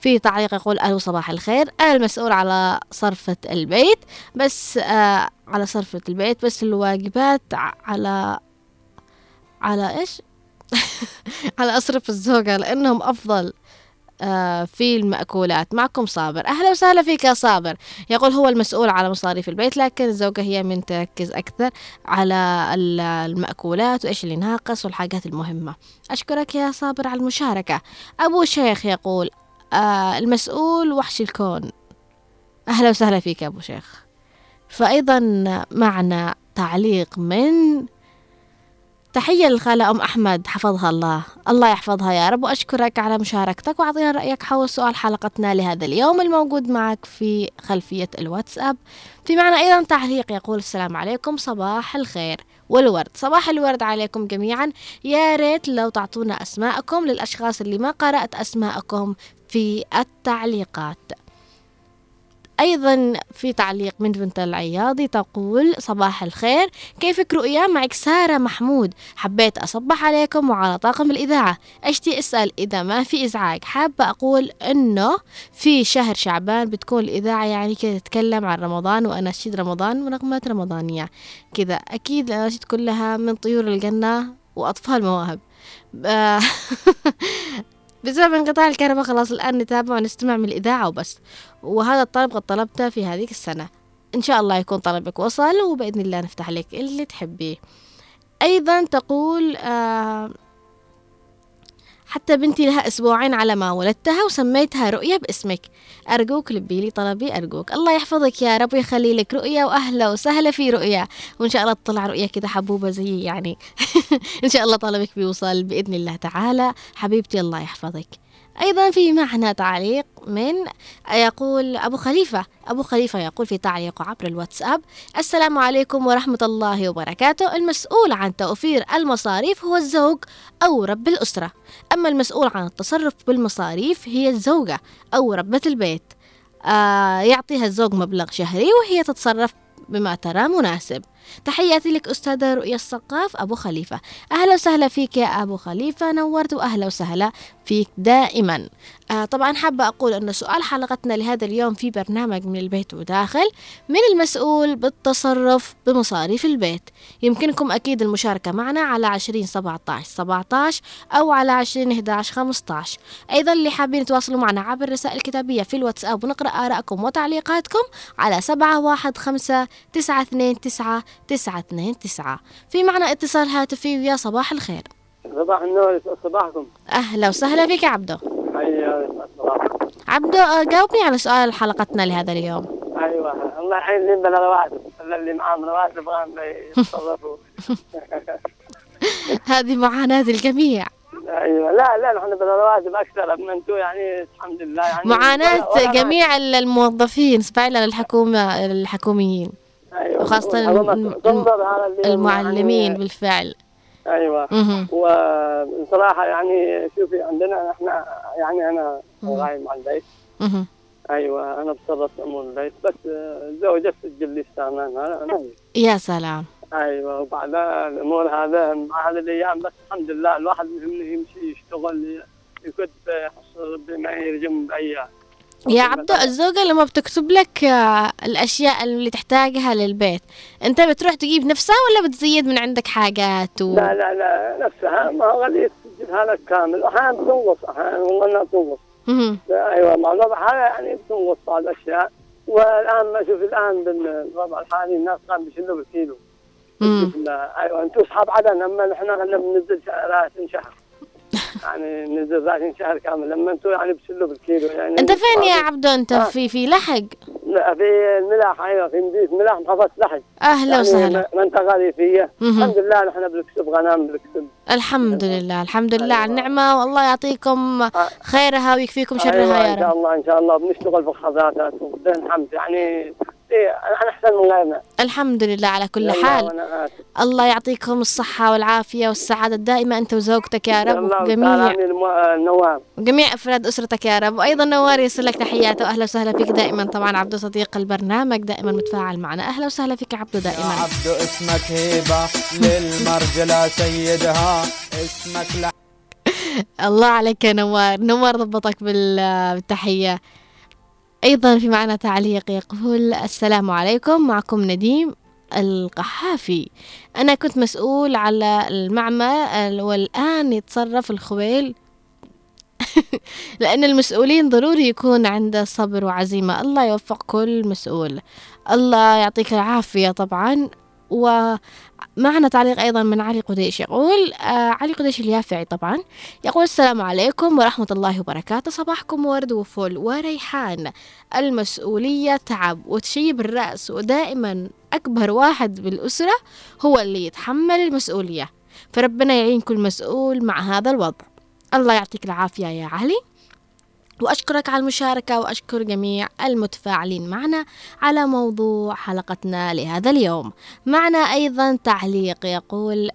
في تعليق يقول ألو صباح الخير. أنا المسؤول على صرفة البيت بس آه على صرفة البيت بس الواجبات على على إيش؟ على أصرف الزوجة لأنهم أفضل. في المأكولات معكم صابر. أهلا وسهلا فيك يا صابر. يقول هو المسؤول على مصاريف البيت لكن الزوجة هي من تركز أكثر على ال- المأكولات وإيش اللي ناقص والحاجات المهمة. أشكرك يا صابر على المشاركة. أبو شيخ يقول آه المسؤول وحش الكون. أهلا وسهلا فيك يا أبو شيخ. فأيضا معنا تعليق من تحية للخالة أم أحمد حفظها الله. الله يحفظها يا رب وأشكرك على مشاركتك وأعطينا رأيك حول سؤال حلقتنا لهذا اليوم الموجود معك في خلفية الواتساب. في معنا أيضا تعليق يقول السلام عليكم صباح الخير. والورد صباح الورد عليكم جميعا. يا ريت لو تعطونا أسماءكم للأشخاص اللي ما قرأت أسماءكم في التعليقات. أيضا في تعليق من بنت العياضي تقول صباح الخير كيفك رؤيا؟ معك سارة محمود. حبيت أصبح عليكم وعلى طاقم الإذاعة. أشتي أسأل إذا ما في إزعاج. حابة أقول أنه في شهر شعبان بتكون الإذاعة يعني كذا تتكلم عن رمضان وأناشيد رمضان ونغمات رمضانية. كذا أكيد الأناشيد كلها من طيور الجنة وأطفال مواهب. آه، بسبب انقطاع الكهرباء خلاص الآن نتابع ونستمع من الإذاعة وبس. وهذا الطلب قد طلبته في هذيك السنة. إن شاء الله يكون طلبك وصل وبإذن الله نفتح لك اللي تحبيه. أيضا تقول آه حتى بنتي لها أسبوعين على ما ولدتها وسميتها رؤية باسمك. أرجوك لبي لي طلبي أرجوك. الله يحفظك يا رب ويخلي لك رؤية وأهلا وسهلا في رؤية. وإن شاء الله تطلع رؤية كده حبوبة زي يعني. إن شاء الله طلبك بيوصل بإذن الله تعالى. حبيبتي الله يحفظك. أيضا في معنا تعليق من يقول أبو خليفة. أبو خليفة يقول في تعليقه عبر الواتساب السلام عليكم ورحمة الله وبركاته. المسؤول عن توفير المصاريف هو الزوج أو رب الأسرة. أما المسؤول عن التصرف بالمصاريف هي الزوجة أو ربة البيت. آه يعطيها الزوج مبلغ شهري وهي تتصرف بما ترى مناسب. تحياتي لك أستاذة رؤية السقاف أبو خليفة. أهلا وسهلا فيك يا أبو خليفة نورت وأهلا وسهلا فيك دائما. آه طبعا حابة أقول أن سؤال حلقتنا لهذا اليوم في برنامج من البيت وداخل من المسؤول بالتصرف بمصاريف البيت. يمكنكم أكيد المشاركة معنا على عشرين سبعة عشر سبعة عشر أو على عشرين إحدى عشر خمسة عشر أيضا اللي حابين يتواصلوا معنا عبر الرسائل الكتابية في الواتساب ونقرأ آراءكم وتعليقاتكم على سبعة واحد خمسة تسعة اثنين تسعة تسعة اثنين تسعة. في معنا اتصال هاتفي ويا صباح الخير. صباح النور صباحكم. أهلا وسهلا فيك يا عبدو. عبدو آه، جاوبني على سؤال حلقتنا لهذا اليوم. أيوه الله اللي بلا رواتب اللي معاهم رواتب غام يتصرفوا. هذه معاناة الجميع. أيوه لا لا نحن بلا رواتب أكثر اما أنتم يعني الحمد لله يعني معاناة جميع الموظفين فعلا الحكومة الحكوميين. أيوة. وخاصة اللي المعلمين يعني- بالفعل. أيوه. وبصراحه يعني شوفي عندنا إحنا يعني أنا. راعي مع البيت. أيوه أنا بتصرف في أمور البيت بس الزوجه تسجل لي السامان أنا يا سلام أيوه وبعدها الأمور هذا مع هذه الأيام بس الحمد لله الواحد يمشي يشتغل يكتب يحصل ربي ما يرجم بأيام يا عبدو الزوجة لما بتكتب لك آه، الأشياء اللي تحتاجها للبيت أنت بتروح تجيب نفسها ولا بتزيد من عندك حاجات و... لا لا لا نفسها ما غادي تسجلها لك كامل. أحيانا بتنقص أحيانا والله انها بتنقص مهم. أيوه مع الوضع هذا يعني بتنقص بعض الأشياء. والآن ما شوف الآن بالوضع الحالي الناس قام بيشيلوا بالكيلو. أيوه أنتم أصحاب عدن أما نحن بننزل ration شهر يعني ننزل ration شهر كامل. لما أنتم يعني بتشيلوا بالكيلو يعني. أنت فين يا عبدو؟ أنت آه. في في لحق؟ لا في الملاح أيوه في مدينة ملاح محافظة لحج أهلا يعني وسهلا. منطقة ريفية. مهم. الحمد لله نحن بنكسب غنم بنكسب الحمد لله الحمد لله على النعمة. والله يعطيكم خيرها ويكفيكم أيوة شرها يا ان شاء رب الله إن شاء الله. بنشتغل في الخضروات وبدنا الحمد يعني إيه أنا أحسن من غيرنا. الحمد لله على كل حال. الله يعطيكم الصحة والعافية والسعادة الدائمة أنت وزوجتك يا رب. وجميع وسلامي الم- النوام وجميع أفراد أسرتك يا رب. وأيضا نوار يرسل لك تحياته وأهلا وسهلا فيك دائما. طبعا عبدو صديق البرنامج دائما متفاعل معنا. أهلا وسهلا فيك عبدو دائما. عبدو اسمك هيبة للمرجلة سيدها. اسمك لا الله عليك يا نوار. نوار ضبطك بال- بالتحية. أيضا في معنا تعليق يقول السلام عليكم معكم نديم القحافي. أنا كنت مسؤول على المعمل والآن يتصرف الخويل. لأن المسؤولين ضروري يكون عنده صبر وعزيمة. الله يوفق كل مسؤول. الله يعطيك العافية طبعا. ومعنا تعليق أيضا من علي قديش يقول آه علي قديش اليافعي طبعا. يقول السلام عليكم ورحمة الله وبركاته. صباحكم ورد وفل وريحان. المسؤولية تعب وتشيب الرأس ودائما أكبر واحد بالأسرة هو اللي يتحمل المسؤولية. فربنا يعين كل مسؤول مع هذا الوضع. الله يعطيك العافية يا علي. وأشكرك على المشاركة وأشكر جميع المتفاعلين معنا على موضوع حلقتنا لهذا اليوم. معنا أيضا تعليق يقول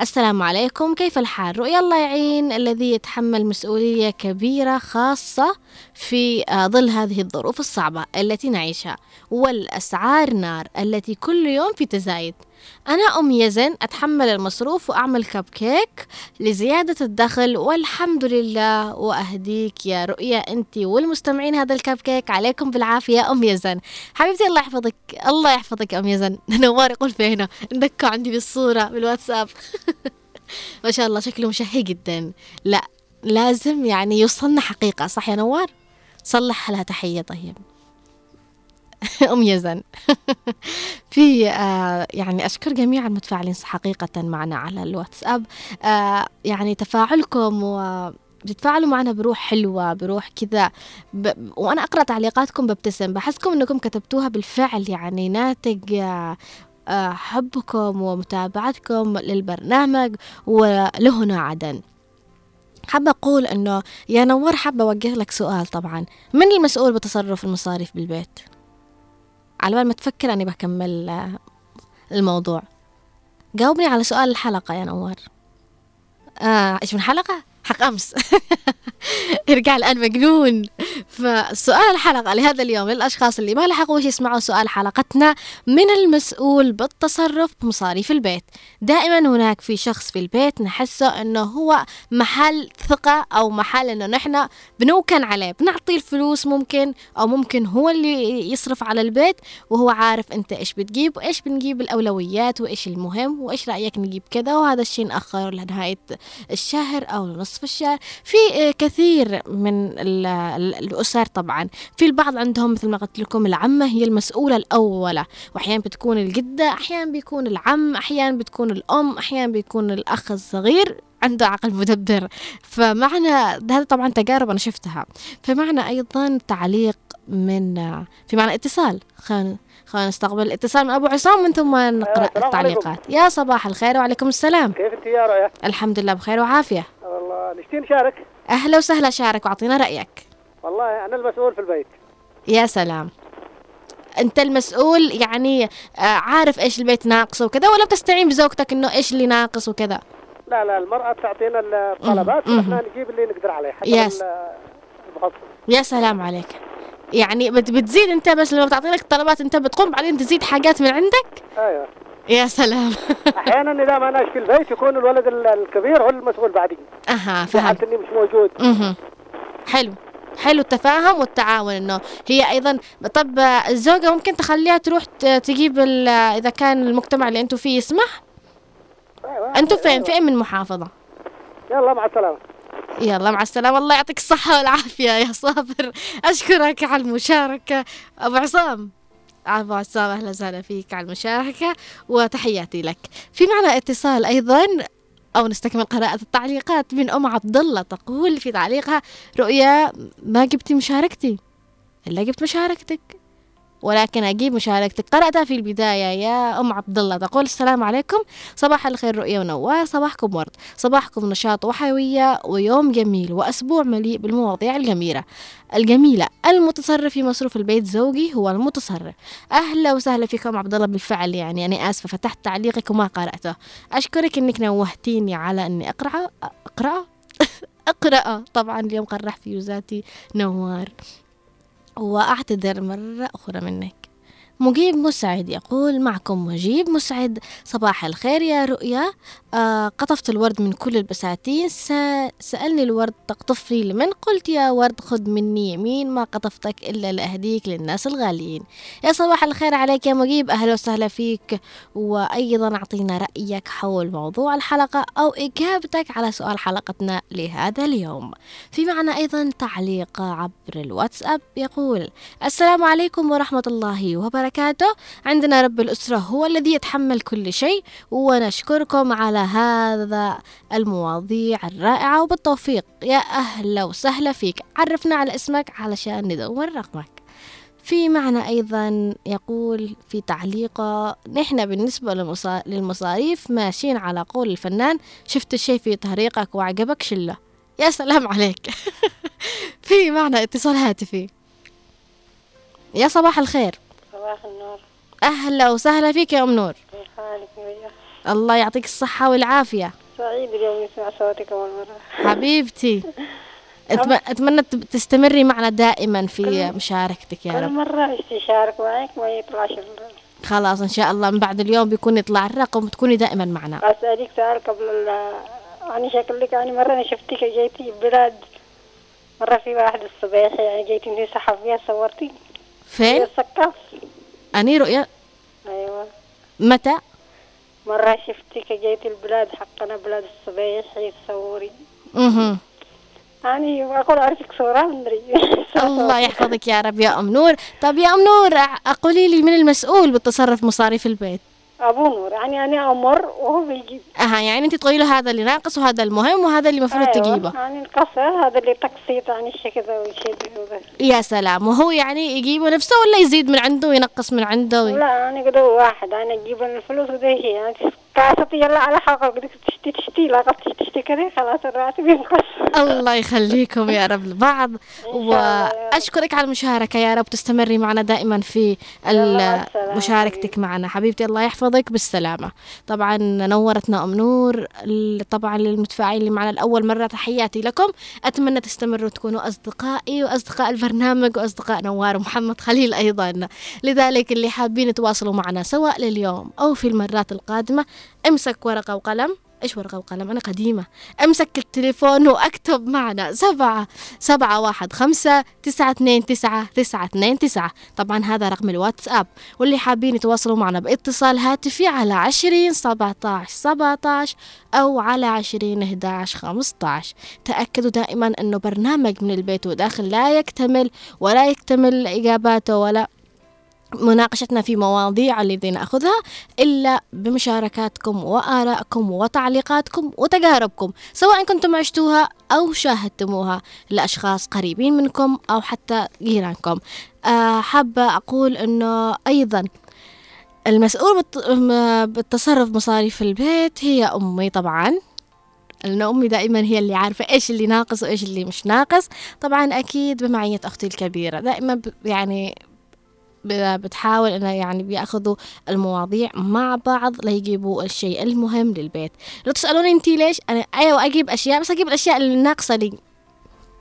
السلام عليكم كيف الحال؟ رؤيا الله يعين الذي يتحمل مسؤولية كبيرة خاصة في آه، ظل هذه الظروف الصعبة التي نعيشها والأسعار نار التي كل يوم في تزايد. أنا أم يزن أتحمل المصروف وأعمل كب كيك لزيادة الدخل والحمد لله. وأهديك يا رؤيا أنت والمستمعين هذا الكب كيك عليكم بالعافية أم يزن. حبيبتي الله يحفظك. الله يحفظك أم يزن. نوار يقول فينا ندك عندي بالصورة بالواتساب. ما شاء الله شكله مشهي جدا. لا لازم يعني يوصلنا حقيقة صح يا نوار؟ صلح لها تحية طيب. أم يزن. في آه يعني أشكر جميع المتفاعلين حقيقة معنا على الواتساب. آه يعني تفاعلكم و بتتفاعلوا معنا بروح حلوة بروح كذا. ب... وأنا أقرأ تعليقاتكم ببتسم بحسكم أنكم كتبتوها بالفعل يعني ناتج آه، حبكم ومتابعتكم للبرنامج ولهنا عدن. حابة أقول أنه يا نور حابة أوجه لك سؤال طبعا. من المسؤول بتصرف المصاريف بالبيت؟ على بال ما تفكر أني بكمل آه، الموضوع جاوبني على سؤال الحلقة يا نور آه إيش من حلقة؟ حق أمس. يرجع الآن مجنون. فسؤال الحلقة لهذا اليوم للأشخاص اللي ما لحقوش يسمعوا سؤال حلقتنا من المسؤول بالتصرف بمصاريف البيت. دائما هناك في شخص في البيت نحسه أنه هو محل ثقة أو محل أنه نحن بنوكن عليه. بنعطيه الفلوس ممكن أو ممكن هو اللي يصرف على البيت وهو عارف أنت إيش بتجيب وإيش بنجيب الأولويات وإيش المهم وإيش رأيك نجيب كذا. وهذا الشيء نأخر لنهاية الشهر أو نصف الشهر في كثير من الأسر طبعا. في البعض عندهم مثل ما قلت لكم العمة هي المسؤولة الأولى وأحيانا بتكون الجدة أحيانا بيكون العم أحيانا بتكون الأم أحيانا بيكون الأخ الصغير عنده عقل مدبر. فمعنى هذا طبعا تجارب أنا شفتها. فمعنى أيضا تعليق من في معنى اتصال. خلينا خلينا نستقبل الاتصال من أبو عصام من ثم نقرأ التعليقات عليكم. يا صباح الخير وعليكم السلام. كيف انت يا؟ رؤيا الحمد لله بخير وعافية. نشتي نشارك أهلا وسهلا شارك وأعطينا رأيك. والله أنا المسؤول في البيت. يا سلام. أنت المسؤول يعني آه، عارف إيش البيت ناقص وكذا ولا بتستعين بزوجتك إنه إيش اللي ناقص وكذا؟ لا لا المرأة تعطينا الطلبات ونحن نجيب اللي نقدر عليه حتى يس. يا سلام عليك. يعني بتزيد أنت بس لما بتعطي لك الطلبات أنت بتقوم بعدين تزيد حاجات من عندك؟ أيوه. يا سلام. أحيانا إذا ما أنا في البيت يكون الولد الكبير هو المسؤول بعدي. أها فهمت. إني مش موجود. أها حلو. حلو التفاهم والتعاون إنه هي أيضا طب الزوجة ممكن تخليها تروح تجيب إذا كان المجتمع اللي أنتم فيه يسمح؟ أيوة. أنتم فين؟ فين من محافظة؟ يلا مع السلامة. يلا مع السلامة. الله يعطيك الصحة والعافية يا صابر. أشكرك على المشاركة. أبو عصام. أبو عصام أهلا وسهلا فيك على المشاركة وتحياتي لك. في معنا اتصال أيضا أو نستكمل قراءة التعليقات من أم عبد الله تقول في تعليقها رؤيا ما جبتي مشاركتي إلا جبت مشاركتك. ولكن أجيب مشاركتك. قرأتها في البداية. يا أم عبد الله تقول السلام عليكم. صباح الخير رؤية ونوار. صباحكم ورد. صباحكم نشاط وحيوية ويوم جميل وأسبوع مليء بالمواضيع الجميلة. الجميلة. المتصرف في مصروف البيت زوجي هو المتصرف. أهلا وسهلا فيكم عبد الله بالفعل. يعني أنا آسفة فتحت تعليقك وما قرأته. أشكرك إنك نوهتيني على إني أقرأ. أقرأ؟ أقرأ. طبعا اليوم قرح فيوزاتي نوار. وأعتذر مرة أخرى منك. مجيب مسعد يقول معكم مجيب مسعد صباح الخير يا رؤيا. آه قطفت الورد من كل البساتين. سألني الورد تقطفني لمن؟ قلت يا ورد خذ مني يمين ما قطفتك إلا لأهديك للناس الغاليين. يا صباح الخير عليك يا مجيب أهلا وسهلا فيك. وأيضا أعطينا رأيك حول موضوع الحلقة أو إجابتك على سؤال حلقتنا لهذا اليوم. في معنا أيضا تعليق عبر الواتساب يقول السلام عليكم ورحمة الله وبركاته. عندنا رب الأسرة هو الذي يتحمل كل شيء ونشكركم على هذا المواضيع الرائعة وبالتوفيق. يا أهلا وسهلا فيك. عرفنا على اسمك علشان ندور رقمك. في معنى أيضا يقول في تعليقه نحن بالنسبة للمصاريف ماشيين على قول الفنان شفت الشيء في طريقك وعجبك شلة. يا سلام عليك. في معنى اتصال هاتفي. يا صباح الخير. صباح النور. أهلا وسهلا فيك يا أم نور. كيف حالك الله يعطيك الصحة والعافية. سعيد اليوم يسمع صوتك أول مرة. حبيبتي. أتمنى تستمري معنا دائما في مشاركتك يا رب. كل مرة استشارك معك ما يطلعش خلاص إن شاء الله من بعد اليوم بيكون يطلع الرقم وتكوني دائما معنا. أسألك سؤال قبل يعني شكلك يعني مرة أنا شفتك جيتي بلاد. مرة في واحد الصباح يعني جيتي انتي صحفية صورتي. فين؟ في السقاف أني رؤيا أيوة. متى؟ مرة شفتك جيت البلاد حقنا بلاد الصبيح تصوري أها يعني أقول أعرفك صورة مدري الله يحفظك يا رب يا أم نور طب يا أم نور قولي لي من المسؤول بالتصرف مصاريف البيت؟ ابو نور. يعني أنا أمر وهو بيجيب أها يعني أنت تقولي له هذا اللي ناقص وهذا المهم وهذا اللي المفروض أيوة، تجيبه. يعني القصر هذا اللي تقسيط يعني الشيء كذا والشيء يا سلام. وهو يعني يجيبه نفسه ولا يزيد من عنده وينقص من عنده؟ وي... لا أنا كده واحد. أنا أجيب الفلوس وده شيء يعني كاسة يلا على بدك تشتي تشتي لا قد تشتي كده خلاص الراتب ينقص. الله يخليكم يا رب لبعض وأشكرك على المشاركة يا رب تستمري معنا دائما في مشاركتك معنا. حبيبتي الله يحفظك. بالسلامة. طبعا نورتنا أم نور طبعا للمتفاعلين اللي معنا لأول مرة تحياتي لكم. أتمنى تستمروا تكونوا أصدقائي وأصدقاء البرنامج وأصدقاء نوار ومحمد خليل أيضا. لذلك اللي حابين يتواصلوا معنا سواء لليوم أو في المرات القادمة امسك ورقة وقلم. إيش ورقة وقلم؟ أنا قديمة. أمسك التليفون وأكتب معنا. سبعة سبعة واحد خمسة تسعة اثنين تسعة تسعة اثنين تسعة. طبعا هذا رقم الواتساب. واللي حابين يتواصلوا معنا باتصال هاتفي على عشرين سبعة عشر سبعة عشر أو على عشرين إحداش خمسة عشر تأكدوا دائما أنه برنامج من البيت وداخل لا يكتمل ولا يكتمل إجاباته ولا مناقشتنا في مواضيع التي نأخذها إلا بمشاركاتكم وآرائكم وتعليقاتكم وتجاربكم سواء كنتم عشتوها أو شاهدتموها لأشخاص قريبين منكم أو حتى جيرانكم. أه حابة أقول أنه أيضا المسؤول بالتصرف مصاريف البيت هي أمي طبعا. لأن أمي دائما هي اللي عارفة إيش اللي ناقص وإيش اللي مش ناقص. طبعا أكيد بمعية أختي الكبيرة دائما يعني بتحاول انه يعني بيأخذوا المواضيع مع بعض ليجيبوا الشيء المهم للبيت. لو تسألوني انتي ليش أنا أيوه أجيب أشياء بس أجيب الأشياء اللي ناقصة لي.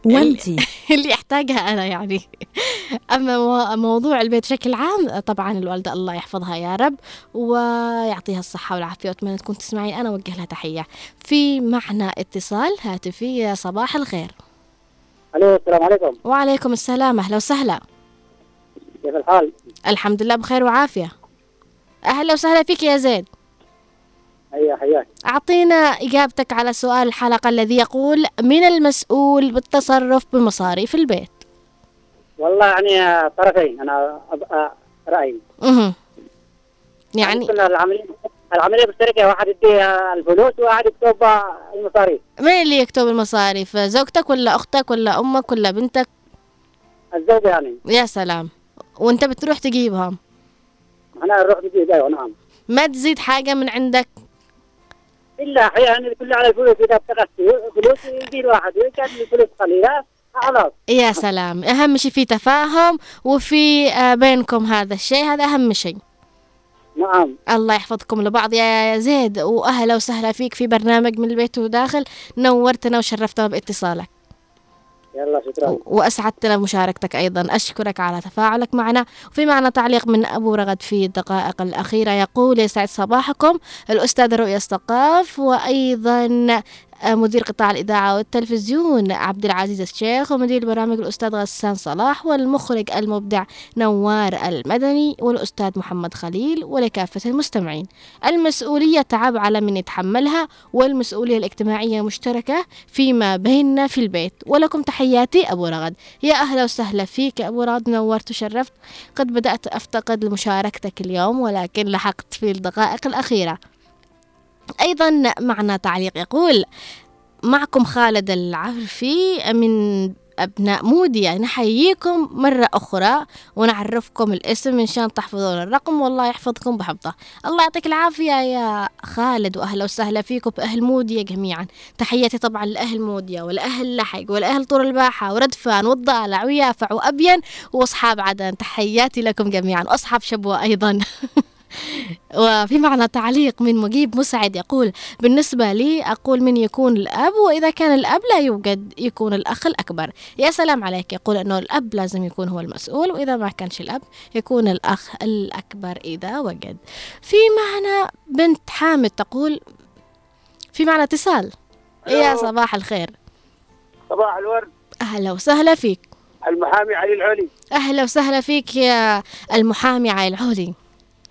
وانتي. اللي أحتاجها أنا يعني. أما مو- موضوع البيت بشكل عام طبعا الوالدة الله يحفظها يا رب ويعطيها الصحة والعافية وأتمنى تكون تسمعي أنا اوجه لها تحية. في معنا اتصال هاتفي يا صباح الخير. ألو السلام عليكم. وعليكم السلام أهلا وسهلا. كيف الحال؟ الحمد لله بخير وعافية. أهلا وسهلا فيك يا زيد. هيا حياك. أعطينا إجابتك على سؤال الحلقة الذي يقول من المسؤول بالتصرف بمصاريف البيت؟ والله يعني طرفين آه، رأيي. مهم. يعني كنا العملية العملية بالشركة واحد يديها الفلوس وواحد يكتب المصاريف. من اللي يكتب المصاريف؟ زوجتك ولا أختك ولا أمك ولا بنتك؟ الزوجة يعني. يا سلام. وانت بتروح تجيبهم أنا نروح نجيب أيوه نعم. ما تزيد حاجة من عندك؟ إلا أحيانا كله على الفلوس إذا ابتغت فلوس يجي الواحد كان الفلوس قليلة خلاص يا سلام. أهم شيء في تفاهم وفي آه، بينكم هذا الشيء هذا أهم شيء. نعم. الله يحفظكم لبعض. يا زيد وأهلا وسهلا فيك في برنامج من البيت وداخل. نورتنا وشرفتنا بإتصالك. يلا شكرا. وأسعدتنا بمشاركتك أيضا. أشكرك على تفاعلك معنا. وفي معنا تعليق من أبو رغد في الدقائق الأخيرة. يقول يسعد صباحكم. الأستاذ رؤيا الثقاف وأيضا مدير قطاع الإذاعة والتلفزيون عبد العزيز الشيخ ومدير البرامج الأستاذ غسان صلاح والمخرج المبدع نوار المدني والأستاذ محمد خليل ولكافة المستمعين. المسؤولية تعب على من يتحملها والمسؤولية الاجتماعية مشتركة فيما بيننا في البيت. ولكم تحياتي أبو رغد. يا أهلا وسهلا فيك أبو رغد. نورت وشرفت قد بدأت أفتقد لمشاركتك اليوم ولكن لحقت في الدقائق الأخيرة. أيضا معنا تعليق يقول معكم خالد العرفي من أبناء موديا نحييكم مرة أخرى ونعرفكم الاسم إن شاء تحفظون الرقم والله يحفظكم بحفظه. الله يعطيك العافية يا خالد وأهلا وسهلا فيكم بأهل موديا جميعا. تحياتي طبعا لأهل موديا والأهل لحق والأهل طور الباحة وردفان والضالع ويافع وأبين وأصحاب عدن. تحياتي لكم جميعا وأصحاب شبوة أيضا. وفي معنا تعليق من مجيب مسعد يقول بالنسبة لي أقول من يكون الأب وإذا كان الأب لا يوجد يكون الأخ الأكبر. يا سلام عليك يقول أنه الأب لازم يكون هو المسؤول وإذا ما كانش الأب يكون الأخ الأكبر إذا وجد. في معنا بنت حامد تقول في معنا اتصال. يا صباح الخير. صباح الورد. أهلا وسهلا فيك. المحامي علي العلي. أهلا وسهلا فيك يا المحامي علي العولي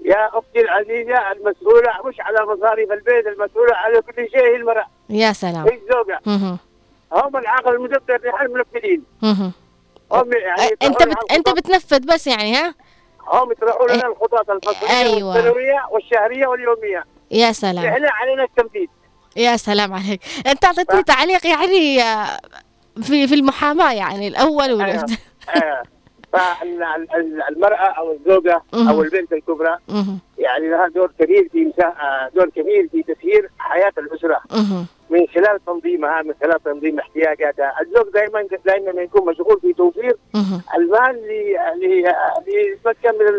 يا أختي العزيزة المسؤولة مش على مصاريف البيت المسؤولة على كل شيء هي المرأة. يا سلام. هي الزوجة. هم العقل المدبر نحن. هم يعني أنت بت... أنت بتنفذ بس يعني ها؟ هم يطرحوا لنا الخطط الفصلية أيوة. والسنوية والشهرية واليومية. يا سلام. إحنا علينا التمديد. يا سلام عليك. أنت أعطيتني تعليق يعني آه، في في المحاماة يعني الأول وال... آه. فالمرأة أو الزوجة. أو البنت الكبرى. يعني لها دور كبير في دور كبير في تسيير حياة الأسرة. من خلال تنظيمها من خلال تنظيم احتياجاتها. الزوج دائما دائما يكون مشغول في توفير. المال ليتمكن من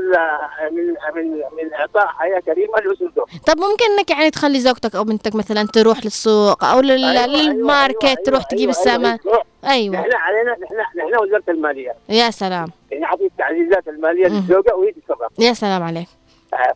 من من من إعطاء حياة كريمة لاسرته طب ممكن إنك يعني تخلي زوجتك أو بنتك مثلا تروح للسوق أو لل... أيوة، للماركت أيوة، تروح تجيب أيوة، السامان أيوة. أيوه. نحن علينا نحن نحن وزارة المالية. يا سلام. نعطي التعزيزات المالية. للزوجة وهي تتصرف يا سلام عليك.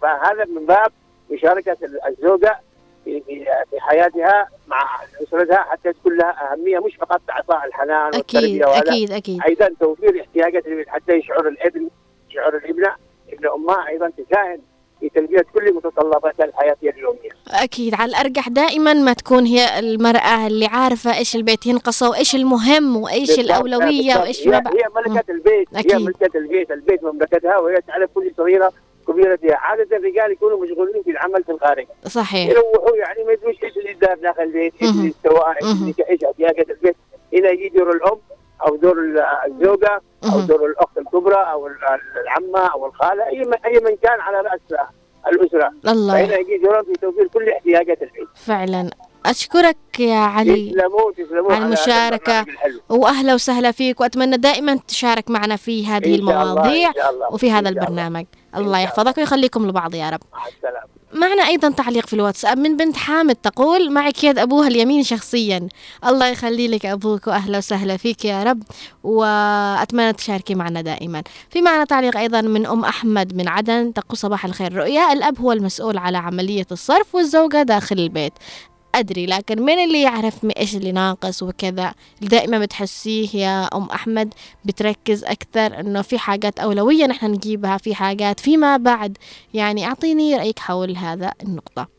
فهذا من باب مشاركة الزوجة في في في حياتها مع أسرتها حتى تكون لها أهمية مش فقط إعطاء الحنان والتربية وهذا أكيد أكيد أيضا توفير احتياجات حتى يشعر الابن يشعر الابنة ابن أمها أيضا تساهم في تلبية كل متطلباتها الحياتيه اليومية. أكيد على الأرجح دائما ما تكون هي المرأة اللي عارفة إيش البيت ينقصه وايش المهم وإيش بالضبط، الأولوية بالضبط. وإيش هي, هي ملكة البيت هي أكيد. ملكة البيت البيت مملكتها وهي تعرف كل صغيره كبيرتها عادة الرجال يكونوا مشغولين في العمل في الخارج. صحيح. يروحوا يعني ما يدروش إيش اللي دار داخل البيت إيش. اللي استوى إيش احتياجات البيت. هنا يجي دور الأم أو دور ال- الزوجة أو. دور الأخت الكبرى أو ال- العمة أو الخالة أي من أي من كان على رأس الأسرة. الله. فهنا يجي دورهم في توفير كل احتياجات البيت. فعلا. أشكرك يا علي. تسلموا تسلموا على المشاركة. واهلا وسهلا فيك. وأتمنى دائما تشارك معنا في هذه إن المواضيع إن وفي هذا. البرنامج. الله يحفظك ويخليكم لبعض يا رب. معنا أيضا تعليق في الواتساب من بنت حامد تقول معك يد أبوها اليمين شخصيا. الله يخلي لك أبوك وأهلا وسهلا فيك يا رب وأتمنى تشاركي معنا دائما. في معنا تعليق أيضا من أم أحمد من عدن تقول صباح الخير. رؤيا الأب هو المسؤول على عملية الصرف والزوجة داخل البيت. أدري لكن من اللي يعرف إيش اللي ناقص وكذا؟ دائما بتحسيه يا أم أحمد بتركز أكثر إنه في حاجات أولوية نحن نجيبها في حاجات فيما بعد. يعني أعطيني رأيك حول هذا النقطة.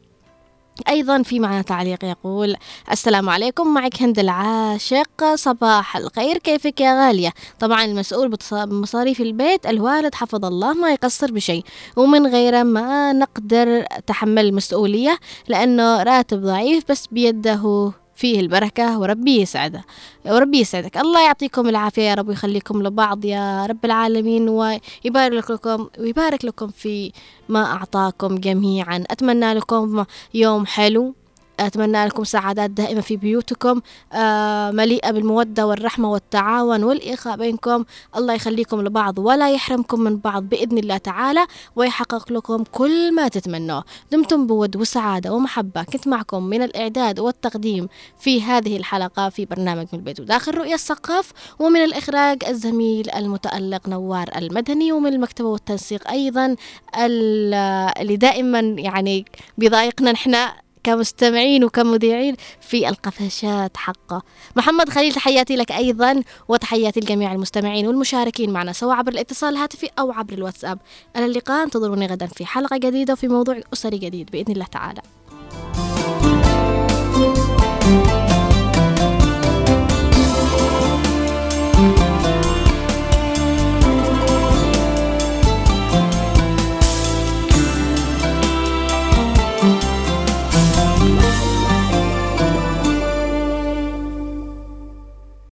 أيضا في معنا تعليق يقول السلام عليكم معك هند العاشق صباح الخير كيفك يا غالية؟ طبعا المسؤول بمصاريف البيت الوالد حفظ الله ما يقصر بشيء ومن غيره ما نقدر تحمل المسؤولية لأنه راتب ضعيف بس بيده فيه البركة وربي يسعده. وربي يسعدك. الله يعطيكم العافية يا رب ويخليكم لبعض يا رب العالمين ويبارك لكم ويبارك لكم في ما أعطاكم جميعا. أتمنى لكم يوم حلو. أتمنى لكم سعادات دائمة في بيوتكم آه مليئة بالمودة والرحمة والتعاون والإخاء بينكم. الله يخليكم لبعض ولا يحرمكم من بعض بإذن الله تعالى ويحقق لكم كل ما تتمنوه. دمتم بود وسعادة ومحبة. كنت معكم من الإعداد والتقديم في هذه الحلقة في برنامج من البيت وداخل رؤية الثقاف ومن الإخراج الزميل المتألق نوار المدني ومن المكتبة والتنسيق أيضا ال- اللي دائما يعني بيضايقنا نحن كمستمعين وكمذيعين في القفشات حقه. محمد خليل تحياتي لك أيضا وتحياتي لجميع المستمعين والمشاركين معنا سواء عبر الاتصال الهاتفي أو عبر الواتساب. إلى اللقاء انتظروني غدا في حلقة جديدة وفي موضوع أسري جديد بإذن الله تعالى.